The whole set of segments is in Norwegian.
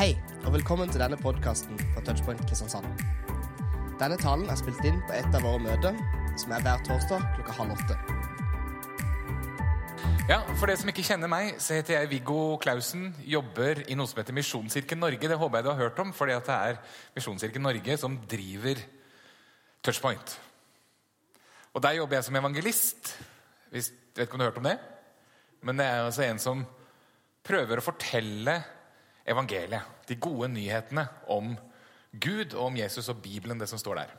Hei, og velkommen til denne podkasten fra Touchpoint Kristiansand. Denne talen er spilt inn på et av våre møter, som er hver torsdag klokka halv åtte. Ja, For dere som ikke kjenner meg, så heter jeg Viggo Klausen. Jobber i noe som heter Misjonskirken Norge. Det håper jeg du har hørt om, fordi det er Misjonskirken Norge som driver Touchpoint. Og Der jobber jeg som evangelist. Hvis, vet ikke om du har hørt om det? Men det er altså en som prøver å fortelle evangeliet. De gode nyhetene om Gud og om Jesus og Bibelen, det som står der.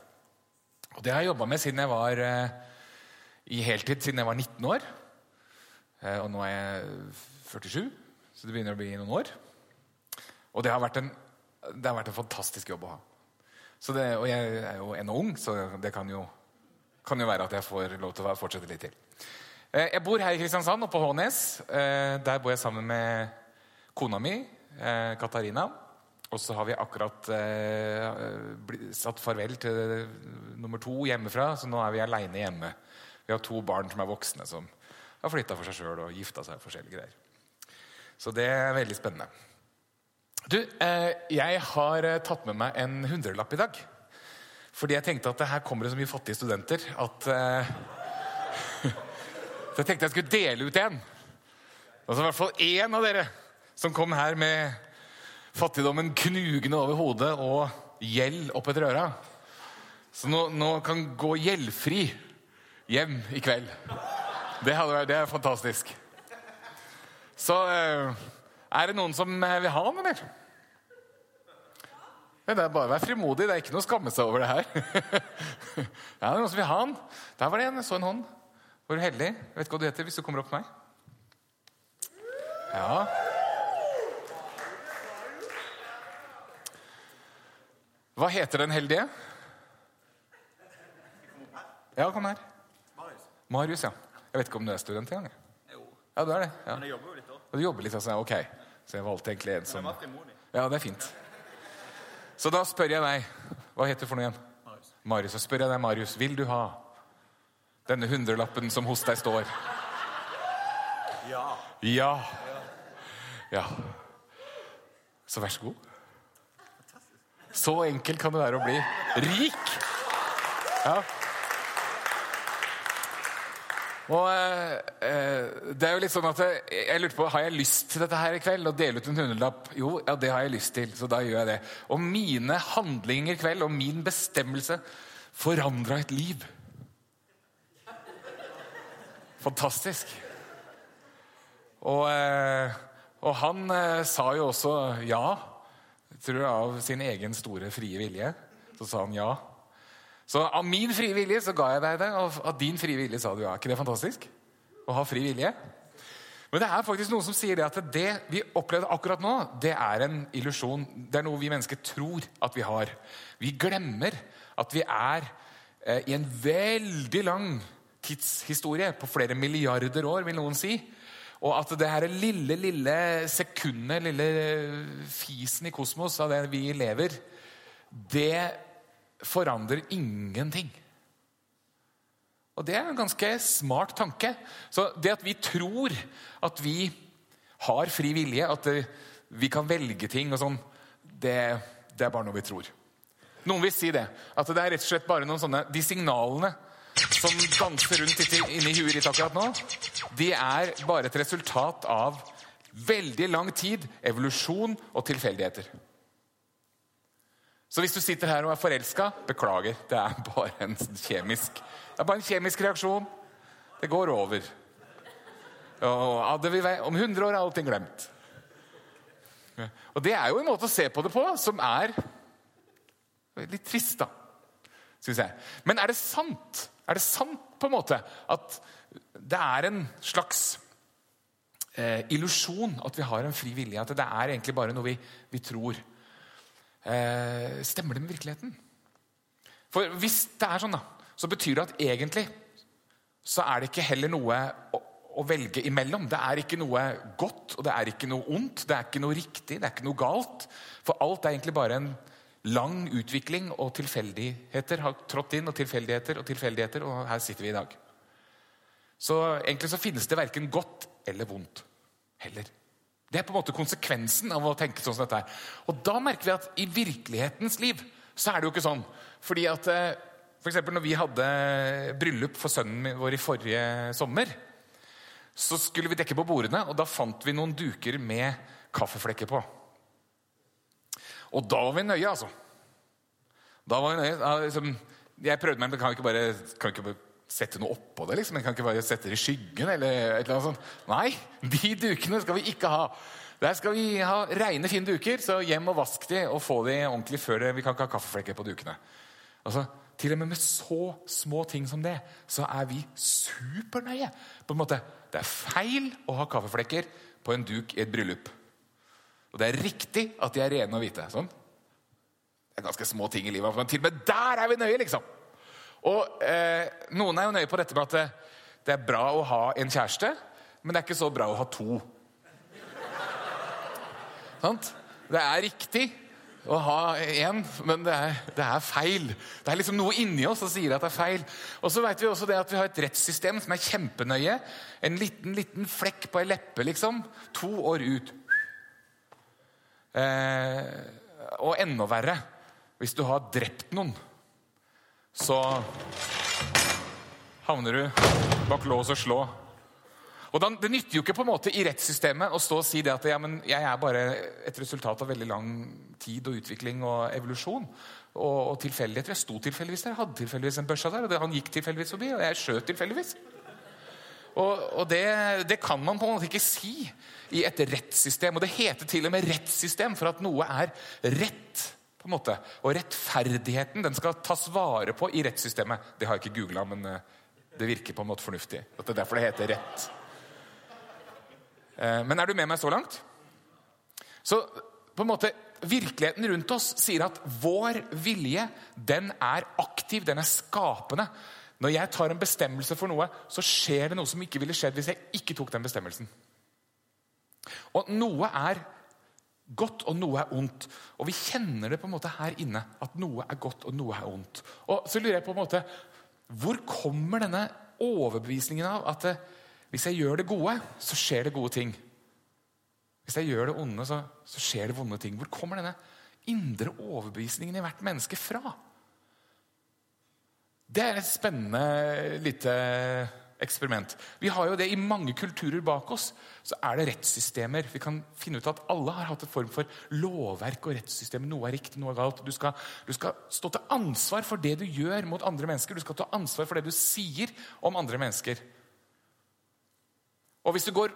Og Det har jeg jobba med siden jeg var eh, i heltid, siden jeg var 19 år. Eh, og nå er jeg 47, så det begynner å bli noen år. Og det har vært en, har vært en fantastisk jobb å ha. Det, og jeg er jo ennå ung, så det kan jo, kan jo være at jeg får lov til å fortsette litt til. Eh, jeg bor her i Kristiansand oppe på Hånes. Der bor jeg sammen med kona mi, eh, Katarina. Og så har vi akkurat eh, satt farvel til nummer to hjemmefra, så nå er vi aleine hjemme. Vi har to barn som er voksne, som har flytta for seg sjøl og gifta seg. forskjellige greier. Så det er veldig spennende. Du, eh, jeg har eh, tatt med meg en hundrelapp i dag. Fordi jeg tenkte at her kommer det så mye fattige studenter at eh, Så jeg tenkte jeg skulle dele ut en. Altså i hvert fall én av dere som kom her med fattigdommen knugende over hodet og gjeld opp etter øra. Så nå, nå kan gå gjeldfri hjem i kveld. Det, hadde, det er fantastisk. Så eh, er det noen som eh, vil ha noe eller? Det er bare å være frimodig. Det er ikke noe å skamme seg over det her. ja, det er noen som vil ha den. Der var det en. Jeg så en hånd. Var du heldig? Jeg vet ikke hva du heter hvis du kommer opp til meg. Ja. Hva heter den heldige? Ja, kom her. Marius. Marius, ja. Jeg vet ikke om du er student engang? Jo. Ja, du er det. Ja. Men jeg jobber jo litt òg. Du jobber litt, altså. Ok. Så jeg valgte egentlig en som Ja, det er fint. Så da spør jeg deg Hva heter du for noe igjen? Marius. Marius. Så spør jeg deg, Marius, vil du ha denne hundrelappen som hos deg står? Ja. Ja. Ja. Så vær så god. Så enkelt kan det være å bli rik. Ja. Og eh, eh, det er jo litt sånn at jeg, lurte på, Har jeg lyst til dette her i kveld? Å dele ut en hundrelapp? Jo, ja, det har jeg lyst til, så da gjør jeg det. Og mine handlinger i kveld og min bestemmelse forandra et liv. Fantastisk. Og, eh, og han eh, sa jo også ja tror du av sin egen store frie vilje. Så sa han ja. Så av min frie vilje så ga jeg deg det, og av din frie vilje sa du ja. Er ikke det fantastisk? Å ha fri vilje? Men det er faktisk noen som sier det at det vi opplevde akkurat nå, det er en illusjon. Det er noe vi mennesker tror at vi har. Vi glemmer at vi er eh, i en veldig lang tidshistorie, på flere milliarder år, vil noen si. Og at det her lille, lille sekundet, lille fisen i kosmos av det vi lever, det forandrer ingenting. Og det er en ganske smart tanke. Så det at vi tror at vi har fri vilje, at vi kan velge ting og sånn, det, det er bare noe vi tror. Noen vil si det. At det er rett og slett bare noen sånne De signalene som danser rundt inni huet ditt akkurat nå, de er bare et resultat av veldig lang tid, evolusjon og tilfeldigheter. Så hvis du sitter her og er forelska, beklager. Det er bare en kjemisk Det er bare en kjemisk reaksjon. Det går over. Og om 100 år er allting glemt. Og Det er jo en måte å se på det på som er litt trist, da. Synes jeg. Men er det sant er det sant på en måte at det er en slags eh, illusjon at vi har en fri vilje? At det er egentlig bare noe vi, vi tror? Eh, stemmer det med virkeligheten? For hvis det er sånn, da, så betyr det at egentlig så er det ikke heller noe å, å velge imellom. Det er ikke noe godt, og det er ikke noe ondt. Det er ikke noe riktig, det er ikke noe galt. For alt er egentlig bare en lang utvikling og tilfeldigheter har trådt inn. Og tilfeldigheter og tilfeldigheter, og her sitter vi i dag. Så egentlig så finnes det verken godt eller vondt heller. Det er på en måte konsekvensen av å tenke sånn som dette her. Og da merker vi at i virkelighetens liv så er det jo ikke sånn. Fordi at f.eks. for eksempel når vi hadde bryllup for sønnen vår i forrige sommer, så skulle vi dekke på bordene, og da fant vi noen duker med kaffeflekker på. Og da var vi nøye, altså. Da var vi nøye. Ja, liksom, jeg prøvde meg, men kan ikke bare, kan ikke bare sette noe oppå det? liksom? Jeg kan ikke bare sette det i skyggen? eller et eller annet sånt. Nei, de dukene skal vi ikke ha. Der skal vi ha reine, fine duker, så hjem og vask de og få de ordentlig før det. Vi kan ikke ha kaffeflekker på dukene. Altså, Til og med med så små ting som det, så er vi supernøye. På en måte, Det er feil å ha kaffeflekker på en duk i et bryllup. Og det er riktig at de er rene og hvite. sånn. Det er ganske små ting i livet, men til og med der er vi nøye, liksom. Og eh, Noen er jo nøye på dette med at det, det er bra å ha en kjæreste, men det er ikke så bra å ha to. Sant? Det er riktig å ha én, men det er, det er, feil. Det er liksom noe inni oss som sier at det er feil. Og så vet Vi også det at vi har et rettssystem som er kjempenøye. En liten liten flekk på ei leppe, liksom. To år ut. Eh, og enda verre hvis du har drept noen, så havner du bak lås og slå og da, Det nytter jo ikke på en måte i rettssystemet å stå og si det at ja, jeg er bare et resultat av veldig lang tid og utvikling og evolusjon. Og, og tilfeldigheter. Jeg sto tilfeldigvis der, hadde tilfeldigvis en børsa der, og det, han gikk tilfeldigvis forbi, og jeg skjøt tilfeldigvis. Og, og det, det, kan man på en måte ikke si i et rettssystem. Og det heter til og med rettssystem for at noe er rett. på en måte. Og rettferdigheten den skal tas vare på i rettssystemet. Det har jeg ikke googla, men eh, det virker på en måte fornuftig. At det er derfor det heter rett. Eh, men er du med meg så langt? Så på en måte, Virkeligheten rundt oss sier at vår vilje den er aktiv, den er skapende. Når jeg tar en bestemmelse for noe, så skjer det noe som ikke ville skjedd hvis jeg ikke tok den bestemmelsen. Og noe er godt, og noe er ondt. Og vi kjenner det på en måte her inne, at noe er godt, og noe er ondt. Og så lurer jeg på en måte, Hvor kommer denne overbevisningen av at hvis jeg gjør det gode, så skjer det gode ting. Hvis jeg gjør det onde, så, så skjer det vonde ting. Hvor kommer denne indre overbevisningen i hvert menneske fra? Det er et spennende lite eksperiment. Vi har jo det I mange kulturer bak oss så er det rettssystemer. Vi kan finne ut at Alle har hatt en form for lovverk og rettssystem. Noe er riktig, noe er galt. Du skal, du skal, stå til ansvar for det du gjør mot andre mennesker. Du skal ta ansvar for det du sier om andre mennesker. Og Hvis du går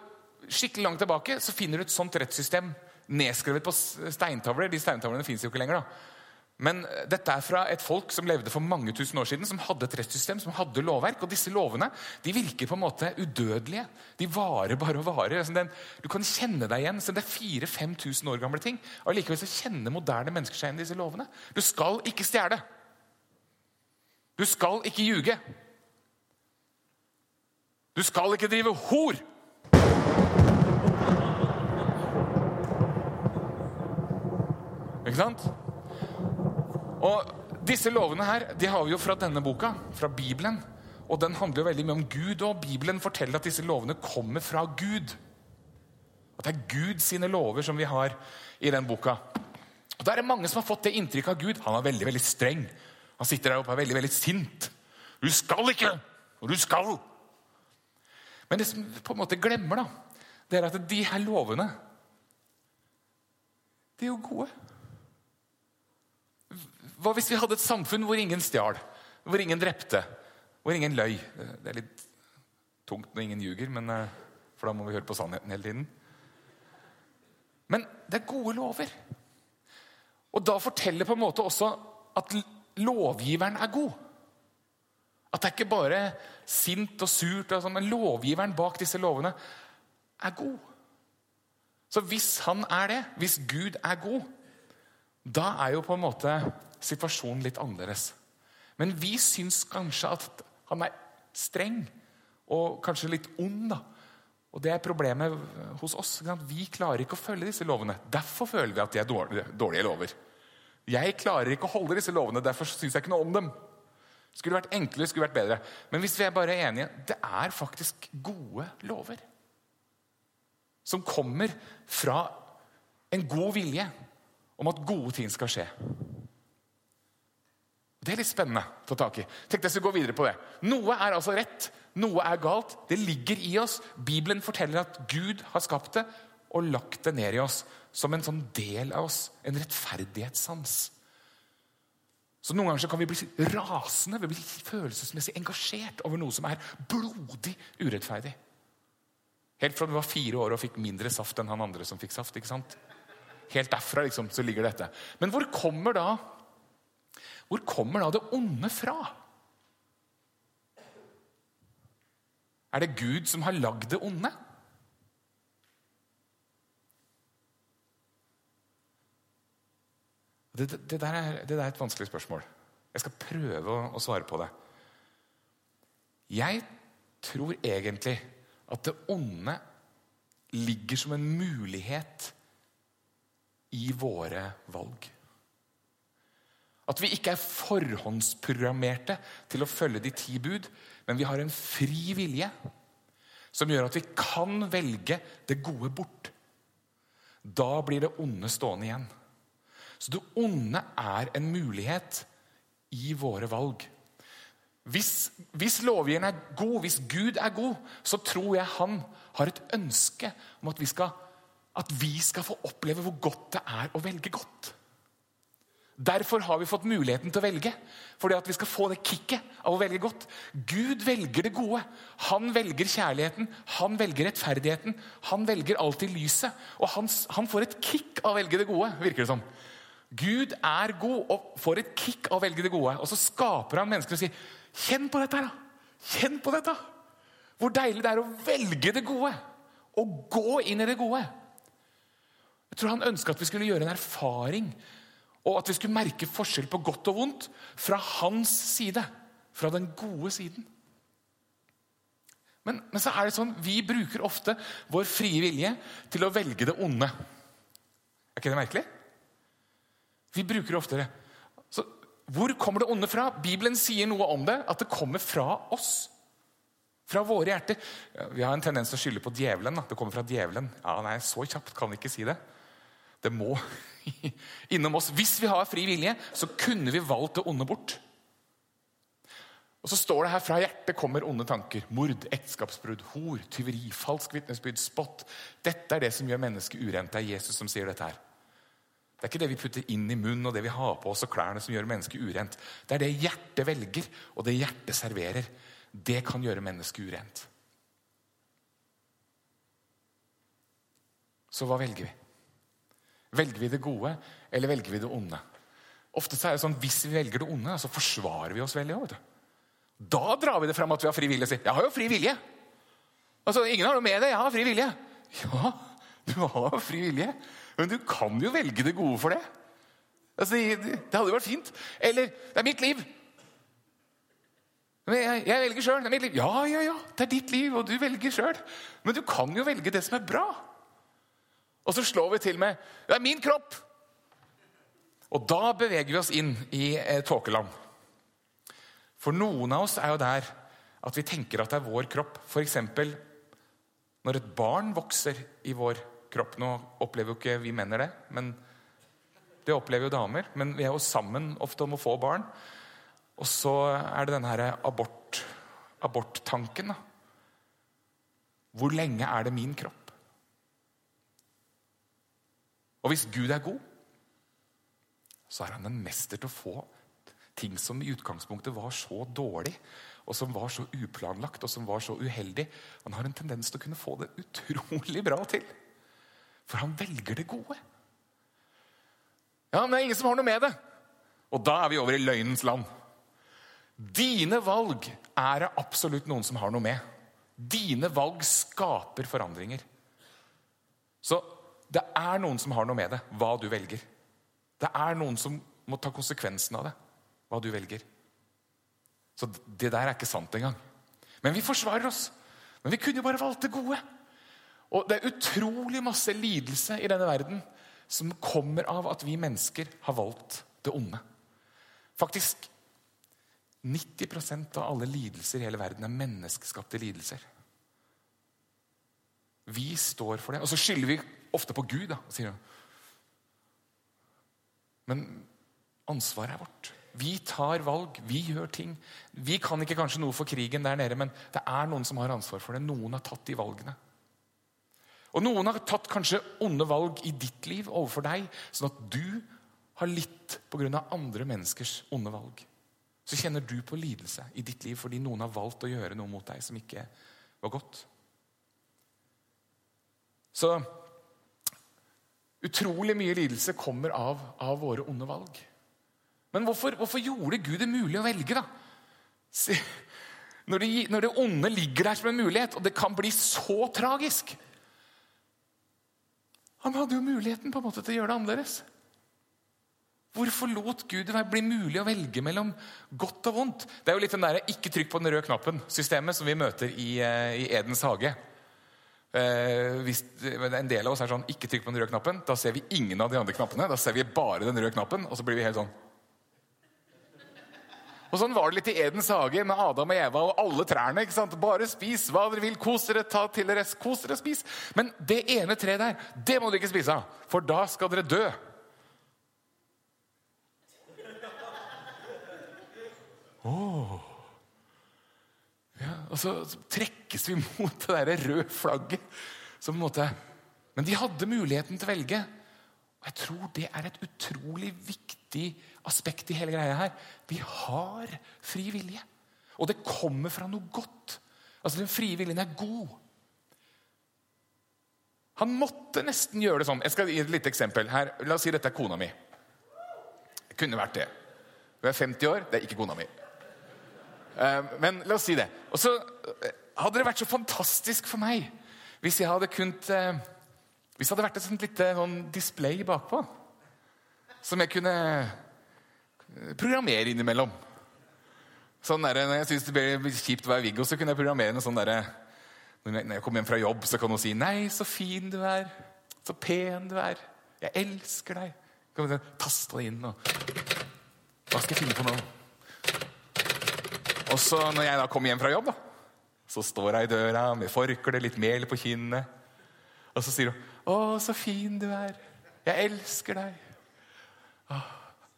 skikkelig langt tilbake, så finner du et sånt rettssystem nedskrevet på steintavler. De steintavlene fins jo ikke lenger. da. Men dette er fra et folk som levde for mange tusen år siden, som hadde et rettssystem, som hadde lovverk. Og disse lovene de virker på en måte udødelige. De varer bare og varer. Altså du kan kjenne deg igjen. Så det er 4000-5000 år gamle ting. Og Likevel så kjenner moderne mennesker seg igjen disse lovene. Du skal ikke stjele. Du skal ikke ljuge. Du skal ikke drive hor. Ikke sant? Og Disse lovene her, de har vi jo fra denne boka, fra Bibelen. Og den handler jo veldig mye om Gud, og Bibelen forteller at disse lovene kommer fra Gud. At det er Gud sine lover som vi har i den boka. Og Da er det mange som har fått det inntrykket av Gud. Han er veldig veldig streng. Han sitter der oppe og er veldig veldig sint. Du skal ikke! Og du skal! Men det som på en måte glemmer, da, det er at de her lovene De er jo gode. Hva hvis vi hadde et samfunn hvor ingen stjal, hvor ingen drepte, hvor ingen løy? Det er litt tungt når ingen ljuger, men, eh, for da må vi høre på sannheten hele tiden. Men det er gode lover. Og da forteller på en måte også at lovgiveren er god. At det er ikke bare sint og surt, sånn, men lovgiveren bak disse lovene er god. Så hvis han er det, hvis Gud er god, da er jo på en måte situasjonen litt annerledes. Men vi syns kanskje at han er streng og kanskje litt ond. da. Og Det er problemet hos oss. Vi klarer ikke å følge disse lovene. Derfor føler vi at de er dårlige, dårlige lover. Jeg klarer ikke å holde disse lovene, derfor syns jeg ikke noe om dem. Skulle vært enklere, skulle vært bedre. Men hvis vi er bare enige det er faktisk gode lover. som kommer fra en god vilje om at gode ting skal skje. Det er litt spennende å ta tak i. Tenk deg å gå videre på det. Noe er altså rett, noe er galt. Det ligger i oss. Bibelen forteller at Gud har skapt det og lagt det ned i oss som en sånn del av oss. En rettferdighetssans. Så Noen ganger så kan vi bli rasende, vi blir følelsesmessig engasjert over noe som er blodig urettferdig. Helt fra du var fire år og fikk mindre saft enn han andre som fikk saft. ikke sant? Helt derfra liksom, så ligger dette. Men hvor kommer da hvor kommer da det onde fra? Er det Gud som har lagd det onde? Det, det, der er, det, der er, et vanskelig spørsmål. Jeg skal prøve å, å svare på det. Jeg tror egentlig at det onde ligger som en mulighet i våre valg. At vi ikke er forhåndsprogrammerte til å følge de ti bud, men vi har en fri vilje som gjør at vi kan velge det gode bort. Da blir det onde stående igjen. Så det onde er en mulighet i våre valg. Hvis, hvis lovgiveren er god, hvis Gud er god, så tror jeg han har et ønske om at vi skal, at vi skal få oppleve hvor godt det er å velge godt. Derfor har vi fått muligheten til å velge. Fordi at vi skal få det kicket av å velge godt. Gud velger det gode. Han velger kjærligheten, han velger rettferdigheten. Han velger alltid lyset. Og han, han får et kick av å velge det gode, virker det som. Gud er god og får et kick av å velge det gode. Og så skaper han mennesker og sier Kjenn på dette! da. Kjenn på dette! Hvor deilig det er å velge det gode. Og gå inn i det gode. Jeg tror han ønska at vi skulle gjøre en erfaring, og at vi skulle merke forskjell på godt og vondt fra hans side. Fra den gode siden. Men, men så er det sånn, vi bruker ofte vår frie vilje til å velge det onde. Er ikke det merkelig? Vi bruker det oftere. Så hvor kommer det onde fra? Bibelen sier noe om det. At det kommer fra oss. Fra våre hjerter. Vi har en tendens til å skylde på djevelen. Da. Det kommer fra djevelen. Ja, nei, Så kjapt kan vi ikke si det. Det må innom oss. Hvis vi har fri vilje, så kunne vi valgt det onde bort. Og så står det her Fra hjertet kommer onde tanker. Mord, ekteskapsbrudd, hor, tyveri, falsk vitnesbyrd, spott. Dette er det som gjør mennesket urent. Det er Jesus som sier dette her. Det er ikke det vi putter inn i munnen og det vi har på oss og klærne som gjør mennesket urent. Det er det hjertet velger, og det hjertet serverer. Det kan gjøre mennesket urent. Så hva velger vi? Velger vi det gode, eller velger vi det onde? Ofte er det sånn, Hvis vi velger det onde, så forsvarer vi oss veldig. Vet Da drar vi det fram at vi har fri vilje. 'Jeg har jo fri vilje.' Altså, 'Ingen har noe med det. Jeg har fri vilje.' Ja, du har fri vilje. Men du kan jo velge det gode for det. Altså, det hadde jo vært fint. Eller det er mitt liv. Men jeg, jeg velger sjøl. Det er mitt liv. Ja, ja, ja, det er ditt liv, og du velger sjøl. Men du kan jo velge det som er bra. Og så slår vi til med Det er min kropp! Og da beveger vi oss inn i eh, tåkeland. For noen av oss er jo der at vi tenker at det er vår kropp. F.eks. når et barn vokser i vår kropp. Nå opplever jo ikke vi menn det, men det opplever jo damer. Men vi er jo sammen ofte om å få barn. Og så er det denne her abort, aborttanken. Hvor lenge er det min kropp? Og hvis Gud er god, så er han en mester til å få ting som i utgangspunktet var så dårlig, og som var så uplanlagt og som var så uheldig. Han har en tendens til å kunne få det utrolig bra til. For han velger det gode. Ja, men det er ingen som har noe med det. Og da er vi over i løgnens land. Dine valg er det absolutt noen som har noe med. Dine valg skaper forandringer. Så det er noen som har noe med det, hva du velger. Det er noen som må ta konsekvensen av det, hva du velger. Så det der er ikke sant engang. Men vi forsvarer oss. Men vi kunne jo bare valgt det gode. Og det er utrolig masse lidelse i denne verden som kommer av at vi mennesker har valgt det onde. Faktisk 90% av alle lidelser i hele verden er menneskeskapte lidelser. Vi står for det. Og så skylder vi ofte på Gud, da, sier han. Men ansvaret er vårt. Vi tar valg, vi gjør ting. Vi kan ikke kanskje noe for krigen der nede, men det er noen som har ansvar for det. Noen har tatt de valgene. Og noen har tatt kanskje onde valg i ditt liv overfor deg, sånn at du har litt pga. andre menneskers onde valg. Så kjenner du på lidelse i ditt liv fordi noen har valgt å gjøre noe mot deg som ikke var godt. Så utrolig mye lidelse kommer av, av våre onde valg. Men hvorfor, hvorfor, gjorde Gud det mulig å velge, da? Når, det, når det onde ligger der som en mulighet, og det kan bli så tragisk Han hadde jo muligheten på en måte til å gjøre det annerledes. Hvorfor lot Gud det bli mulig å velge mellom godt og vondt? Det er jo litt den der 'ikke trykk på den røde knappen'-systemet som vi møter i, eh, i Edens hage. Eh, hvis en del av oss er sånn 'ikke trykk på den røde knappen', da ser vi ingen av de andre knappene. Da ser vi bare den røde knappen, og så blir vi helt sånn og Sånn var det litt i Edens hage med Adam og Eva og alle trærne. ikke sant? Bare spis hva dere vil. Kos dere, ta til dere, kos dere, spis. Men det ene treet der, det må dere ikke spise av, for da skal dere dø. Oh. Og så, trekkes vi mot det der røde flagget. Som en måte, men de hadde muligheten til å velge. Og jeg tror det er et utrolig viktig aspekt i hele greia her. Vi har fri vilje. Og det kommer fra noe godt. Altså Den frie viljen er god. Han måtte nesten gjøre det sånn. Jeg skal gi et lite eksempel. her. La oss si dette er kona mi. Det kunne vært det. Hun er 50 år. Det er ikke kona mi. Eh, men la oss si det. Og så eh, hadde det vært så fantastisk for meg hvis jeg hadde kunnet eh, Hvis det hadde vært et sånt lite sånn display bakpå som jeg kunne programmere innimellom. Sånn der, når jeg syns det blir kjipt å være Viggo, så kunne jeg programmere en sånn derre Når jeg kommer hjem fra jobb, så kan hun si 'Nei, så fin du er. Så pen du er. Jeg elsker deg.' Taste det inn og Hva skal jeg finne på nå? Og så når jeg da kommer hjem fra jobb, da, så står hun i døra med forkle, litt mel på kinnet. Og så sier hun 'Å, så fin du er. Jeg elsker deg.' Å,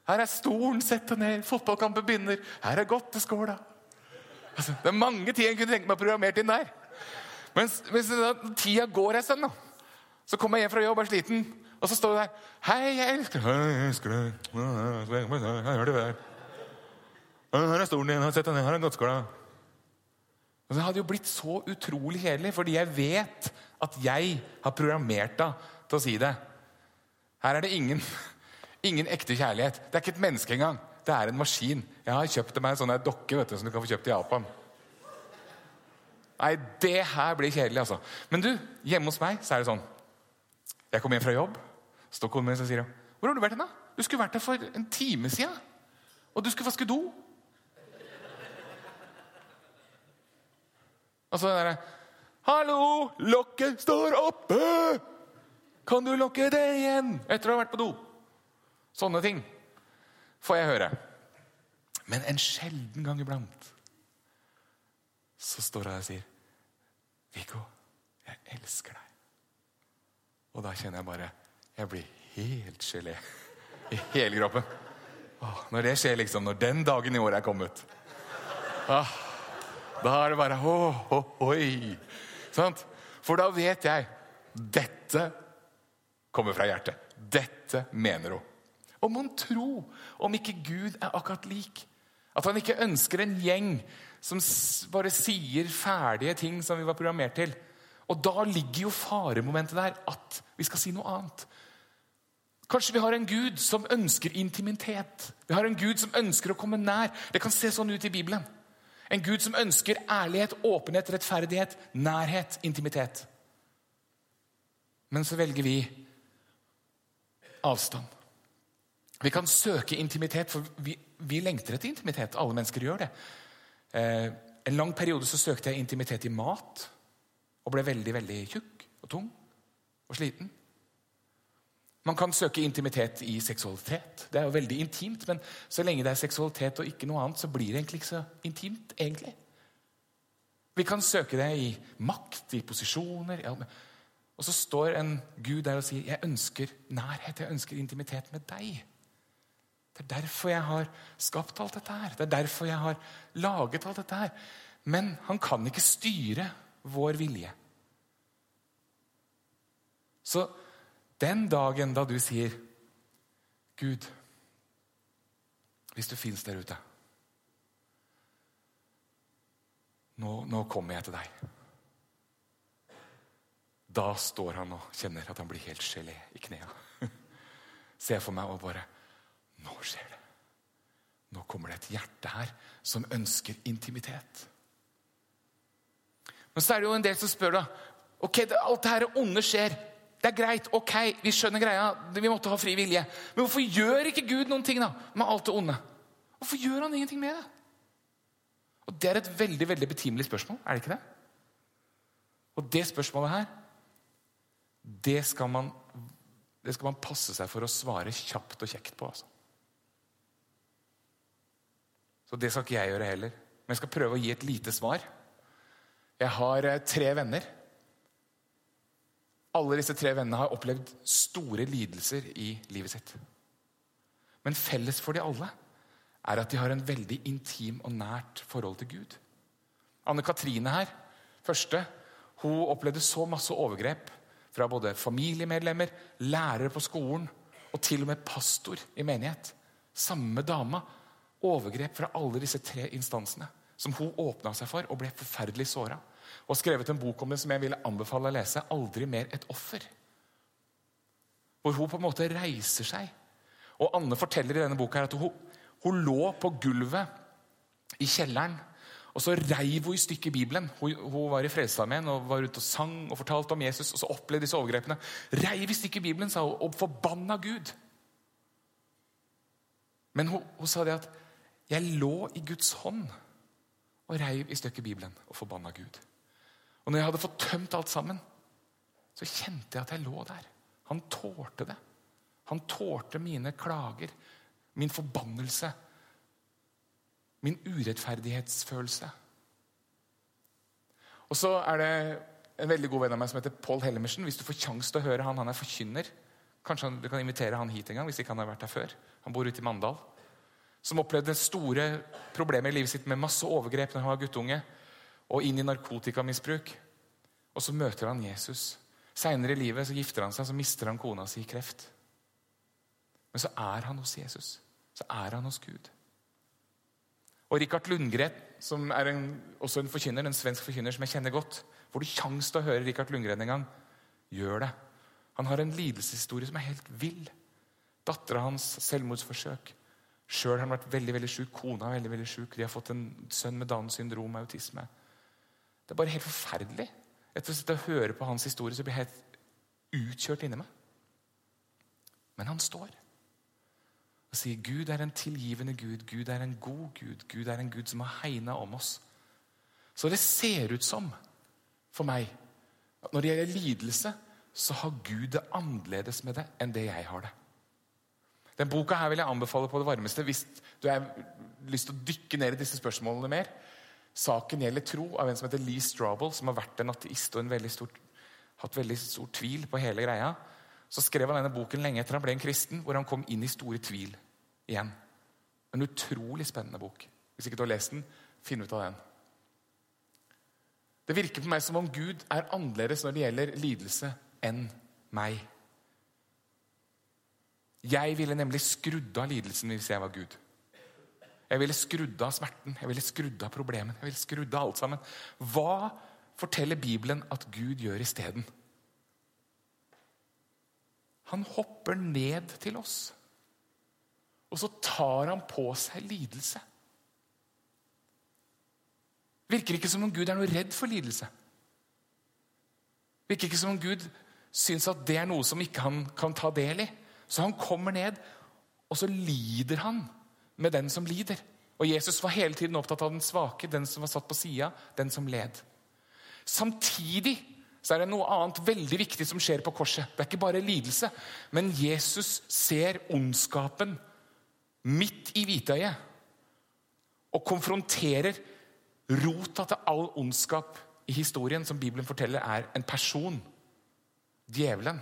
'Her er stolen, sett deg ned. Fotballkampen begynner. Her er godteskåla.' Altså, det er mange ting jeg kunne tenke meg programmert inn der. Men hvis tida går en stund, så kommer jeg hjem fra jobb og er sliten, og så står hun der 'Hei, jeg elsker deg. Jeg elsker deg. Jeg hører det der.' Her er stolen din. Sett deg ned. Her er godtskåla. Det hadde jo blitt så utrolig kjedelig, fordi jeg vet at jeg har programmert deg til å si det. Her er det ingen, ingen ekte kjærlighet. Det er ikke et menneske engang. Det er en maskin. Jeg har kjøpt meg en sånn dokke vet du, som du kan få kjøpt i Japan. Nei, det her blir kjedelig, altså. Men du, hjemme hos meg så er det sånn Jeg kommer hjem fra jobb, står kona min og sier 'Hvor har du vært hen, da?' 'Du skulle vært der for en time siden.' 'Og du skulle vaske do.' Og så er det 'Hallo, lokket står oppe! Kan du lukke det igjen?' Etter å ha vært på do. Sånne ting får jeg høre. Men en sjelden gang iblant så står jeg og sier 'Viggo, jeg elsker deg'. Og da kjenner jeg bare Jeg blir helt gelé i hele kroppen. Åh, når det skjer, liksom, når den dagen i året er kommet ah, da er det bare ho, ho, oi. Sant? For da vet jeg dette kommer fra hjertet. Dette mener hun. Og mon tro om ikke Gud er akkurat lik? At han ikke ønsker en gjeng som bare sier ferdige ting som vi var programmert til. Og da ligger jo faremomentet der at vi skal si noe annet. Kanskje vi har en Gud som ønsker intimitet. Vi har en Gud som ønsker å komme nær. Det kan se sånn ut i Bibelen. En Gud som ønsker ærlighet, åpenhet, rettferdighet, nærhet, intimitet. Men så velger vi avstand. Vi kan søke intimitet, for vi, vi lengter etter intimitet. Alle mennesker gjør det. Eh, en lang periode så søkte jeg intimitet i mat og ble veldig veldig tjukk og tung og sliten. Man kan søke intimitet i seksualitet. Det er jo veldig intimt, men så lenge det er seksualitet og ikke noe annet, så blir det egentlig ikke så intimt. egentlig. Vi kan søke det i makt, i posisjoner. Og så står en Gud der og sier, 'Jeg ønsker nærhet, jeg ønsker intimitet med deg'. Det er derfor jeg har skapt alt dette her. Det er derfor jeg har laget alt dette her. Men han kan ikke styre vår vilje. Så den dagen da du sier, 'Gud, hvis du fins der ute' nå, nå kommer jeg til deg. Da står han og kjenner at han blir helt gelé i knærne. Ser for meg og bare Nå skjer det. Nå kommer det et hjerte her som ønsker intimitet. Men så er det jo en del som spør, da. Ok, alt det her onde skjer. Det er greit. Ok, vi skjønner greia. Vi måtte ha fri vilje. Men hvorfor gjør ikke Gud noen ting da, med alt det onde? Hvorfor gjør han ingenting med det? Og Det er et veldig veldig betimelig spørsmål. er det ikke det? Og det spørsmålet her, det skal man, det skal man passe seg for å svare kjapt og kjekt på. altså. Så det skal ikke jeg gjøre heller. Men jeg skal prøve å gi et lite svar. Jeg har eh, tre venner. Alle disse tre vennene har opplevd store lidelser i livet sitt. Men felles for de alle er at de har en veldig intim og nært forhold til Gud. Anne Katrine her, første, hun opplevde så masse overgrep fra både familiemedlemmer, lærere på skolen og til og med pastor i menighet. Samme dama overgrep fra alle disse tre instansene. Som hun åpna seg for og ble forferdelig såra. Og skrevet en bok om det som jeg ville anbefale å lese. 'Aldri mer et offer'. Hvor hun på en måte reiser seg. Og Anne forteller i denne boka at hun, hun lå på gulvet i kjelleren. Og så reiv hun i stykker Bibelen. Hun, hun var i Frelsesarmeen og var ute og sang og fortalte om Jesus. Og så opplevde disse overgrepene. Reiv i stykker Bibelen, sa hun, og forbanna Gud. Men hun, hun sa det at jeg lå i Guds hånd og reiv i stykker Bibelen og forbanna Gud. Og når jeg hadde fått tømt alt sammen, så kjente jeg at jeg lå der. Han tålte det. Han tålte mine klager, min forbannelse, min urettferdighetsfølelse. Og så er det en veldig god venn av meg som heter Paul Hellemersen. Hvis du får sjanse til å høre han, han er forkynner. Kanskje du kan invitere han hit en gang hvis ikke han har vært der før. Han bor ute i Mandal som opplevde store problemer i livet sitt med masse overgrep når han var guttunge, og inn i narkotikamisbruk. Og så møter han Jesus. Seinere i livet så gifter han seg, så mister han kona si i kreft. Men så er han hos Jesus. Så er han hos Gud. Og Rikard Lundgren, som er en, også en forkynner, en svensk forkynner som jeg kjenner godt Får du kjangs til å høre Rikard Lundgren en gang, gjør det. Han har en lidelseshistorie som er helt vill. Dattera hans selvmordsforsøk. Sjøl har han vært veldig veldig syk. Kona er veldig veldig syk. De har fått en sønn med Downs syndrom og autisme. Det er bare helt forferdelig. Etter å sitte og høre på hans historie så blir jeg helt utkjørt inni meg. Men han står og sier Gud er en tilgivende Gud. Gud er en god Gud. Gud er en Gud som har hegna om oss. Så det ser ut som for meg at når det gjelder lidelse, så har Gud det annerledes med det enn det jeg har det. Den boka her vil jeg anbefale på det varmeste hvis du har lyst til å dykke ned i disse spørsmålene mer. Saken gjelder tro av en som heter Lee Strobel, som har vært en ateist og en veldig stor, hatt veldig stor tvil på hele greia. Så skrev han denne boken lenge etter han ble en kristen, hvor han kom inn i store tvil igjen. En utrolig spennende bok. Hvis ikke du har lest den, finn ut av den. Det virker på meg som om Gud er annerledes når det gjelder lidelse, enn meg. Jeg ville nemlig skrudd av lidelsen hvis jeg var Gud. Jeg ville skrudd av smerten, jeg ville skrudd av problemen, jeg ville skrudd av alt sammen. Hva forteller Bibelen at Gud gjør isteden? Han hopper ned til oss. Og så tar han på seg lidelse. Virker ikke som om Gud er noe redd for lidelse. Virker ikke som om Gud syns at det er noe som ikke han kan ta del i. Så han kommer ned, og så lider han med den som lider. Og Jesus var hele tiden opptatt av den svake, den som var satt på sida, den som led. Samtidig så er det noe annet veldig viktig som skjer på korset. Det er ikke bare lidelse, men Jesus ser ondskapen midt i hvitøyet og konfronterer rota til all ondskap i historien som Bibelen forteller, er en person. djevelen.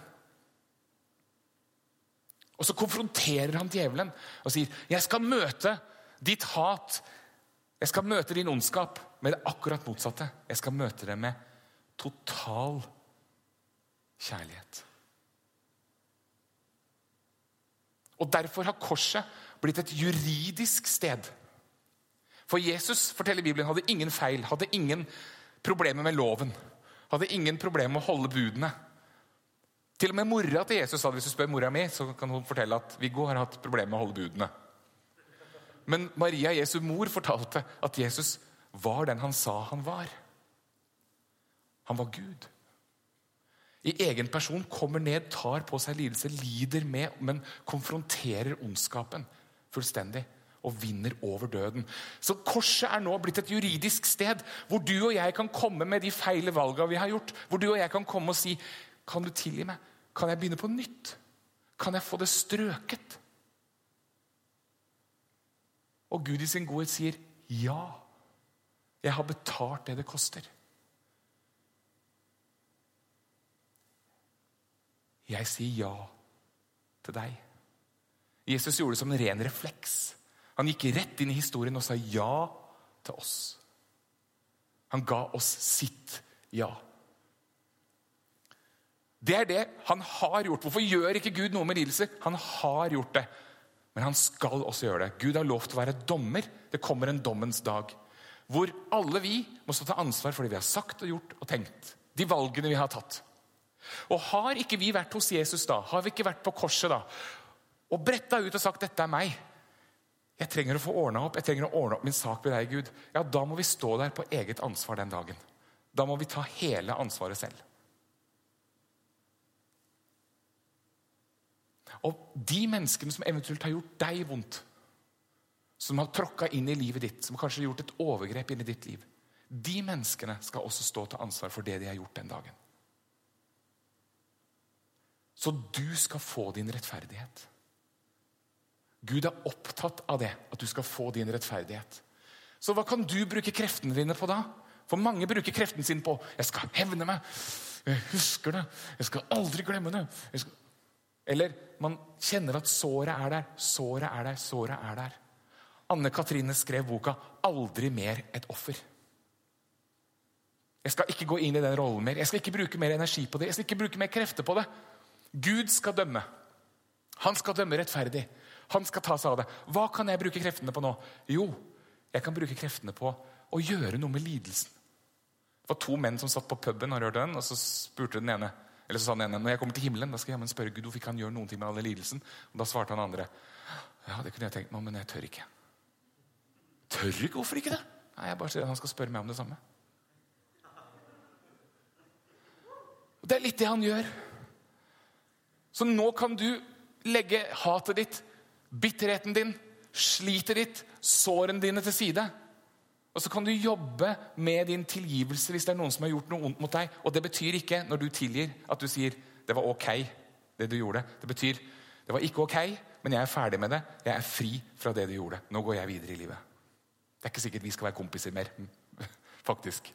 Og så konfronterer han djevelen og sier, 'Jeg skal møte ditt hat, jeg skal møte din ondskap med det akkurat motsatte.' 'Jeg skal møte det med total kjærlighet.' Og Derfor har korset blitt et juridisk sted. For Jesus forteller Bibelen, hadde ingen feil, hadde ingen problemer med loven. Hadde ingen problemer med å holde budene. Til og med mora til Jesus sa hvis du spør mora mi, så kan hun fortelle at Viggo har hatt problemer med å holde budene. Men Maria, Jesu mor, fortalte at Jesus var den han sa han var. Han var Gud. I egen person kommer ned, tar på seg lidelse, lider med, men konfronterer ondskapen fullstendig og vinner over døden. Så korset er nå blitt et juridisk sted hvor du og jeg kan komme med de feile valgene vi har gjort. Hvor du og jeg kan komme og si kan du tilgi meg? Kan jeg begynne på nytt? Kan jeg få det strøket? Og Gud i sin godhet sier ja. Jeg har betalt det det koster. Jeg sier ja til deg. Jesus gjorde det som en ren refleks. Han gikk rett inn i historien og sa ja til oss. Han ga oss sitt ja. Det er det han har gjort. Hvorfor gjør ikke Gud noe med lidelser? Han har gjort det. Men han skal også gjøre det. Gud har lovt å være dommer. Det kommer en dommens dag. Hvor alle vi må stå til ansvar for det vi har sagt og gjort og tenkt. De valgene vi har tatt. Og Har ikke vi vært hos Jesus da, har vi ikke vært på korset da, og bretta ut og sagt 'dette er meg', jeg trenger å få ordna opp jeg trenger å ordne opp min sak med deg, Gud, ja, da må vi stå der på eget ansvar den dagen. Da må vi ta hele ansvaret selv. Og de menneskene som eventuelt har gjort deg vondt, som har tråkka inn i livet ditt, som kanskje har gjort et overgrep inn i ditt liv, de menneskene skal også stå til ansvar for det de har gjort den dagen. Så du skal få din rettferdighet. Gud er opptatt av det, at du skal få din rettferdighet. Så hva kan du bruke kreftene dine på da? For mange bruker kreftene sine på 'jeg skal hevne meg', 'jeg husker det', 'jeg skal aldri glemme det'. Skal... Eller man kjenner at såret er der, såret er der, såret er der. Anne Katrine skrev boka 'Aldri mer et offer'. Jeg skal ikke gå inn i den rollen mer. Jeg skal ikke bruke mer energi på det. Jeg skal ikke bruke mer krefter på det. Gud skal dømme. Han skal dømme rettferdig. Han skal ta seg av det. Hva kan jeg bruke kreftene på nå? Jo, jeg kan bruke kreftene på å gjøre noe med lidelsen. Det var to menn som satt på puben, har hørt den, og så spurte den ene eller så sa den ene når jeg kommer til himmelen, da skal jeg spørre Gud hvorfor ikke han gjør noen ting med alle lidelsen. Og Da svarte han andre ja, det kunne jeg tenkt meg, men jeg tør ikke. Tør ikke? Hvorfor ikke det? Nei, Jeg bare sier at han skal spørre meg om det samme. Og Det er litt det han gjør. Så nå kan du legge hatet ditt, bitterheten din, slitet ditt, sårene dine til side. Og så kan du jobbe med din tilgivelse hvis det er noen som har gjort noe ondt mot deg. Og det betyr ikke når du tilgir, at du sier 'det var ok', det du gjorde. Det betyr 'det var ikke ok, men jeg er ferdig med det. Jeg er fri fra det du gjorde. Nå går jeg videre i livet'. Det er ikke sikkert vi skal være kompiser mer, faktisk.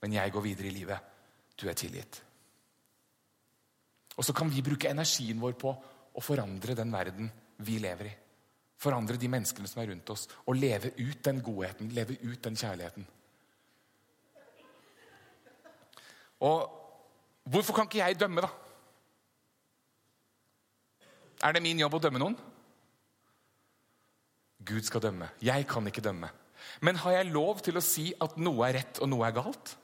Men jeg går videre i livet. Du er tilgitt. Og så kan vi bruke energien vår på å forandre den verden vi lever i forandre de menneskene som er rundt oss, og leve ut den godheten, leve ut den kjærligheten. Og hvorfor kan ikke jeg dømme, da? Er det min jobb å dømme noen? Gud skal dømme. Jeg kan ikke dømme. Men har jeg lov til å si at noe er rett og noe er galt?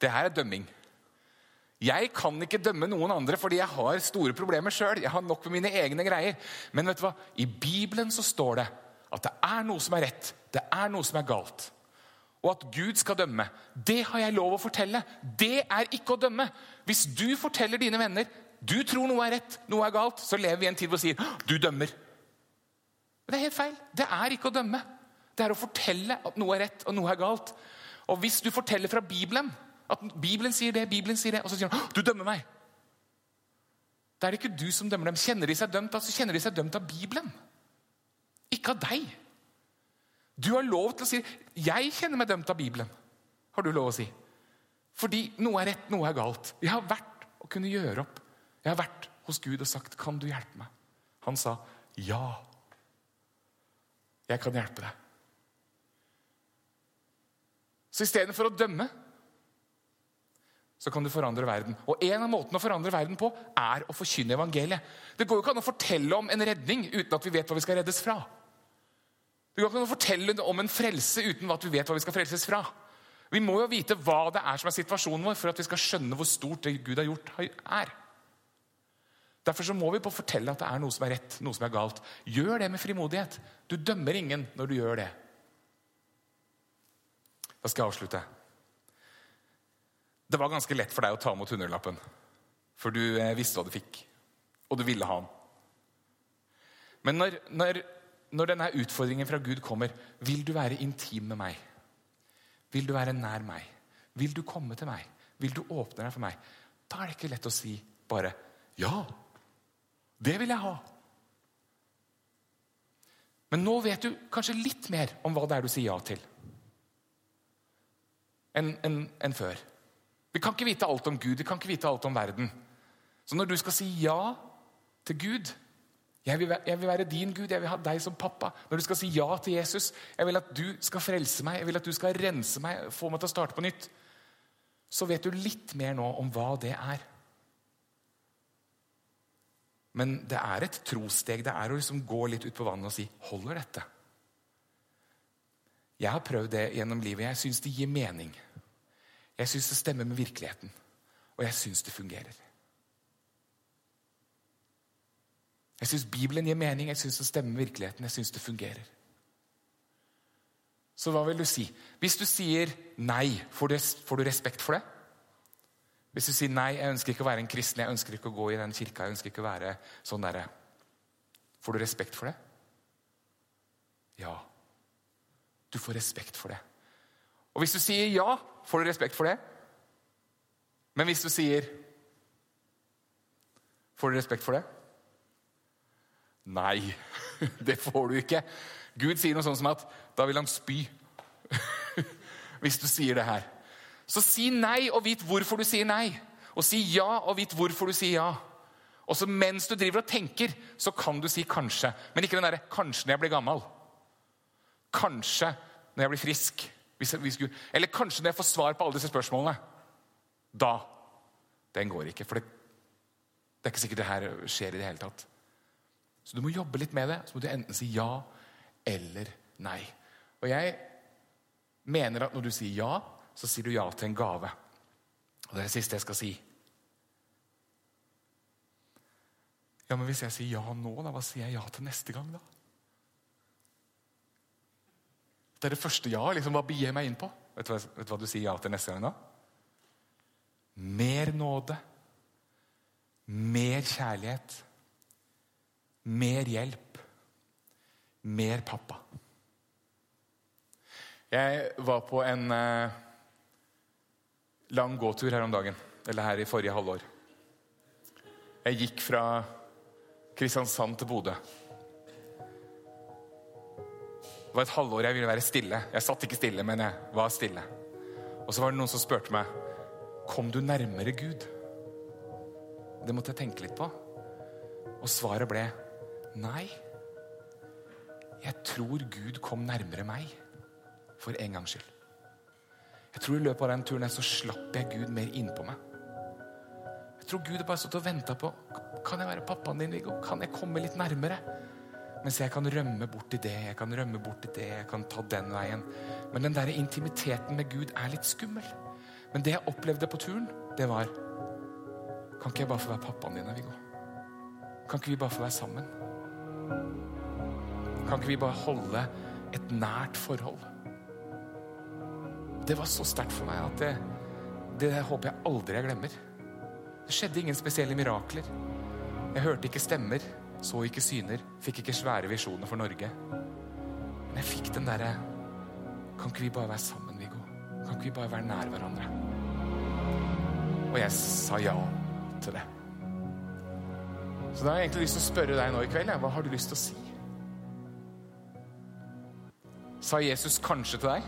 Det her er dømming. Jeg kan ikke dømme noen andre fordi jeg har store problemer sjøl. Jeg har nok med mine egne greier. Men vet du hva? i Bibelen så står det at det er noe som er rett, det er noe som er galt. Og at Gud skal dømme, det har jeg lov å fortelle. Det er ikke å dømme. Hvis du forteller dine venner du tror noe er rett, noe er galt, så lever vi i en tid hvor vi sier du dømmer. Det er helt feil. Det er ikke å dømme. Det er å fortelle at noe er rett og noe er galt. Og hvis du forteller fra Bibelen at Bibelen sier det, Bibelen sier det, og så sier han du dømmer meg. Da er det ikke du som dømmer dem. Kjenner de seg dømt av, så kjenner de seg dømt av Bibelen. Ikke av deg. Du har lov til å si 'Jeg kjenner meg dømt av Bibelen'. har du lov å si. Fordi noe er rett, noe er galt. Jeg har vært og kunne gjøre opp. Jeg har vært hos Gud og sagt, 'Kan du hjelpe meg?' Han sa, 'Ja, jeg kan hjelpe deg'. Så istedenfor å dømme, så kan du forandre verden. Og en av måtene å forandre verden på er å forkynne evangeliet. Det går jo ikke an å fortelle om en redning uten at vi vet hva vi skal reddes fra. Det går ikke an å fortelle om en frelse uten at vi vet hva vi skal frelses fra. Vi må jo vite hva det er som er situasjonen vår, for at vi skal skjønne hvor stort det Gud har gjort, er. Derfor så må vi på fortelle at det er noe som er rett, noe som er galt. Gjør det med frimodighet. Du dømmer ingen når du gjør det. Da skal jeg avslutte. Det var ganske lett for deg å ta imot hundrelappen. For du eh, visste hva du fikk, og du ville ha den. Men når, når, når denne utfordringen fra Gud kommer, vil du være intim med meg? Vil du være nær meg? Vil du komme til meg? Vil du åpne deg for meg? Da er det ikke lett å si bare ja. Det vil jeg ha. Men nå vet du kanskje litt mer om hva det er du sier ja til, enn en, en før. Vi kan ikke vite alt om Gud, vi kan ikke vite alt om verden. Så når du skal si ja til Gud jeg vil, jeg vil, være din Gud, jeg vil ha deg som pappa. Når du skal si ja til Jesus, jeg vil at du skal frelse meg, jeg vil at du skal rense meg, få meg til å starte på nytt. Så vet du litt mer nå om hva det er. Men det er et trossteg. Det er å liksom gå litt ut på vannet og si 'Holder dette?' Jeg har prøvd det gjennom livet. Jeg syns det gir mening. Jeg syns det stemmer med virkeligheten, og jeg syns det fungerer. Jeg syns Bibelen gir mening, jeg syns det stemmer med virkeligheten, jeg syns det fungerer. Så hva vil du si? Hvis du sier nei, får du respekt for det? Hvis du sier nei, jeg ønsker ikke å være en kristen, jeg ønsker ikke å gå i den kirka, jeg ønsker ikke å være sånn der, Får du respekt for det? Ja. Du får respekt for det. Og hvis du sier ja, får du respekt for det. Men hvis du sier Får du respekt for det? Nei, det får du ikke. Gud sier noe sånt som at da vil han spy. Hvis du sier det her. Så si nei, og vit hvorfor du sier nei. Og si ja, og vit hvorfor du sier ja. Og så mens du driver og tenker, så kan du si kanskje. Men ikke den derre 'kanskje når jeg blir gammel'. Kanskje når jeg blir frisk. Gud, eller kanskje når jeg får svar på alle disse spørsmålene. Da. Den går ikke. For det, det er ikke sikkert det her skjer i det hele tatt. Så du må jobbe litt med det. Så må du enten si ja eller nei. Og jeg mener at når du sier ja, så sier du ja til en gave. Og det er det siste jeg skal si. Ja, men hvis jeg sier ja nå, da, hva sier jeg ja til neste gang, da? Det er det første ja. Liksom, hva begir meg inn på? Vet du, hva, vet du hva du sier ja til neste gang da? Mer nåde. Mer kjærlighet. Mer hjelp. Mer pappa. Jeg var på en eh, lang gåtur her om dagen. Eller her i forrige halvår. Jeg gikk fra Kristiansand til Bodø. Det var et halvår jeg ville være stille. Jeg satt ikke stille, men jeg var stille. Og så var det noen som spurte meg Kom du nærmere Gud. Det måtte jeg tenke litt på. Og svaret ble nei. Jeg tror Gud kom nærmere meg. For en gangs skyld. Jeg tror I løpet av den turen så slapp jeg Gud mer innpå meg. Jeg tror Gud bare stått og venta på Kan jeg være pappaen din, Viggo? Kan jeg komme litt nærmere? Mens jeg kan rømme bort i det, jeg kan rømme bort i det, jeg kan ta den veien. Men den der intimiteten med Gud er litt skummel. Men det jeg opplevde på turen, det var Kan ikke jeg bare få være pappaen din, Viggo? Kan ikke vi bare få være sammen? Kan ikke vi bare holde et nært forhold? Det var så sterkt for meg at det, det håper jeg aldri jeg glemmer. Det skjedde ingen spesielle mirakler. Jeg hørte ikke stemmer så ikke syner, fikk ikke svære visjoner for Norge. Men jeg fikk den derre Kan ikke vi bare være sammen, Viggo? Kan ikke vi bare være nær hverandre? Og jeg sa ja til det. Så da har jeg egentlig lyst til å spørre deg nå i kveld. Hva har du lyst til å si? Sa Jesus kanskje til deg?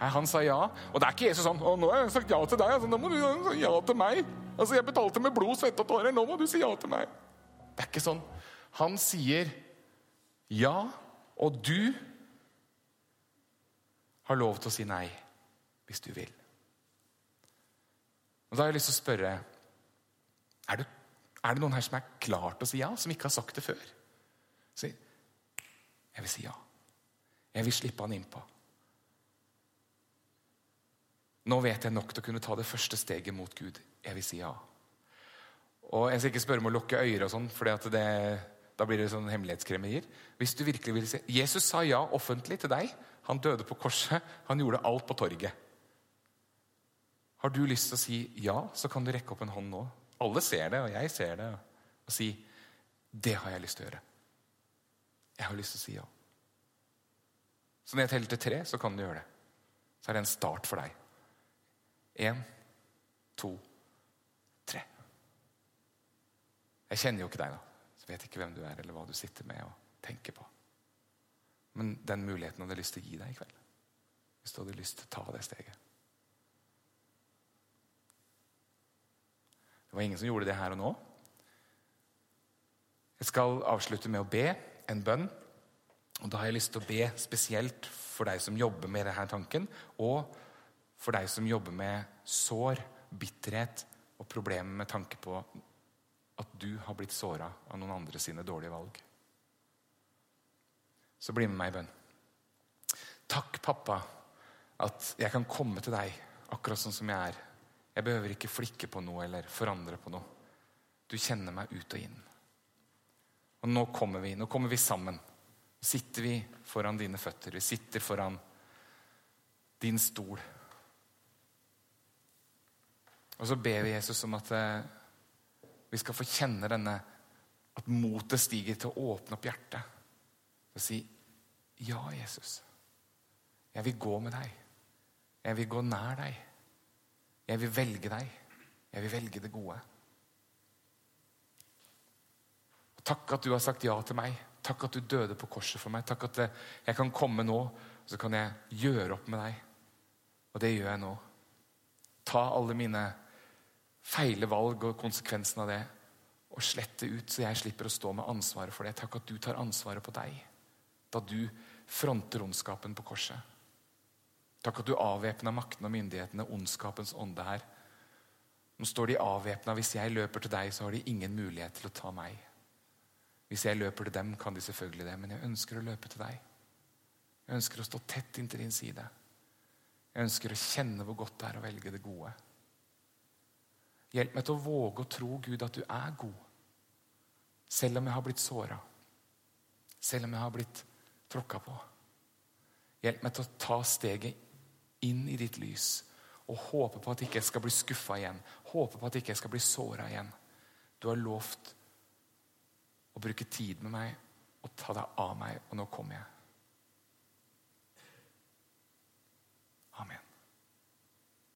Nei, Han sa ja. Og det er ikke Jesus sånn 'Å, nå har jeg sagt ja til deg.' Altså, nå må du si ja til meg. Altså, Jeg betalte med blod, svette og tårer. Nå må du si ja til meg. Det er ikke sånn. Han sier ja, og du har lov til å si nei hvis du vil. Og Da har jeg lyst til å spørre er, du, er det noen her som er klar til å si ja, som ikke har sagt det før? Si jeg vil si ja. Jeg vil slippe han innpå. Nå vet jeg nok til å kunne ta det første steget mot Gud. Jeg vil si ja. Og Jeg skal ikke spørre om å lukke øyre, og sånn, for da blir det sånn hemmelighetskremerier. Hvis du virkelig vil si Jesus sa ja offentlig til deg. Han døde på korset. Han gjorde alt på torget. Har du lyst til å si ja, så kan du rekke opp en hånd nå. Alle ser det, og jeg ser det. Og si det har jeg lyst til å gjøre. Jeg har lyst til å si ja. Så når jeg teller til tre, så kan du gjøre det. Så er det en start for deg. Én, to, tre. Jeg kjenner jo ikke deg, da. Så vet ikke hvem du er, eller hva du sitter med og tenker på. Men den muligheten hadde jeg lyst til å gi deg i kveld. Hvis du hadde lyst til å ta det steget. Det var ingen som gjorde det her og nå. Jeg skal avslutte med å be en bønn. Og Da har jeg lyst til å be spesielt for deg som jobber med denne tanken, og for deg som jobber med sår, bitterhet og problemer med tanke på at du har blitt såra av noen andre sine dårlige valg. Så bli med meg i bønn. Takk, pappa, at jeg kan komme til deg akkurat sånn som jeg er. Jeg behøver ikke flikke på noe eller forandre på noe. Du kjenner meg ut og inn. Og nå kommer vi. Nå kommer vi sammen. Nå sitter vi foran dine føtter. Vi sitter foran din stol. Og så ber vi Jesus om at eh, vi skal få kjenne denne At motet stiger til å åpne opp hjertet og si ja, Jesus. Jeg vil gå med deg. Jeg vil gå nær deg. Jeg vil velge deg. Jeg vil velge det gode. Takk at du har sagt ja til meg. Takk at du døde på korset for meg. Takk at jeg kan komme nå, og så kan jeg gjøre opp med deg. Og det gjør jeg nå. Ta alle mine feile valg og konsekvensen av det og slette ut, så jeg slipper å stå med ansvaret for det. Takk at du tar ansvaret på deg da du fronter ondskapen på korset. Takk at du avvæpna maktene og myndighetene, ondskapens ånde her. Nå står de avvæpna. Hvis jeg løper til deg, så har de ingen mulighet til å ta meg. Hvis jeg løper til dem, kan de selvfølgelig det, men jeg ønsker å løpe til deg. Jeg ønsker å stå tett inntil din side. Jeg ønsker å kjenne hvor godt det er å velge det gode. Hjelp meg til å våge å tro, Gud, at du er god. Selv om jeg har blitt såra. Selv om jeg har blitt tråkka på. Hjelp meg til å ta steget inn i ditt lys og håpe på at jeg ikke skal bli skuffa igjen. Håpe på at jeg ikke skal bli såra igjen. Du har lovt å bruke tid med meg og ta deg av meg, og nå kommer jeg.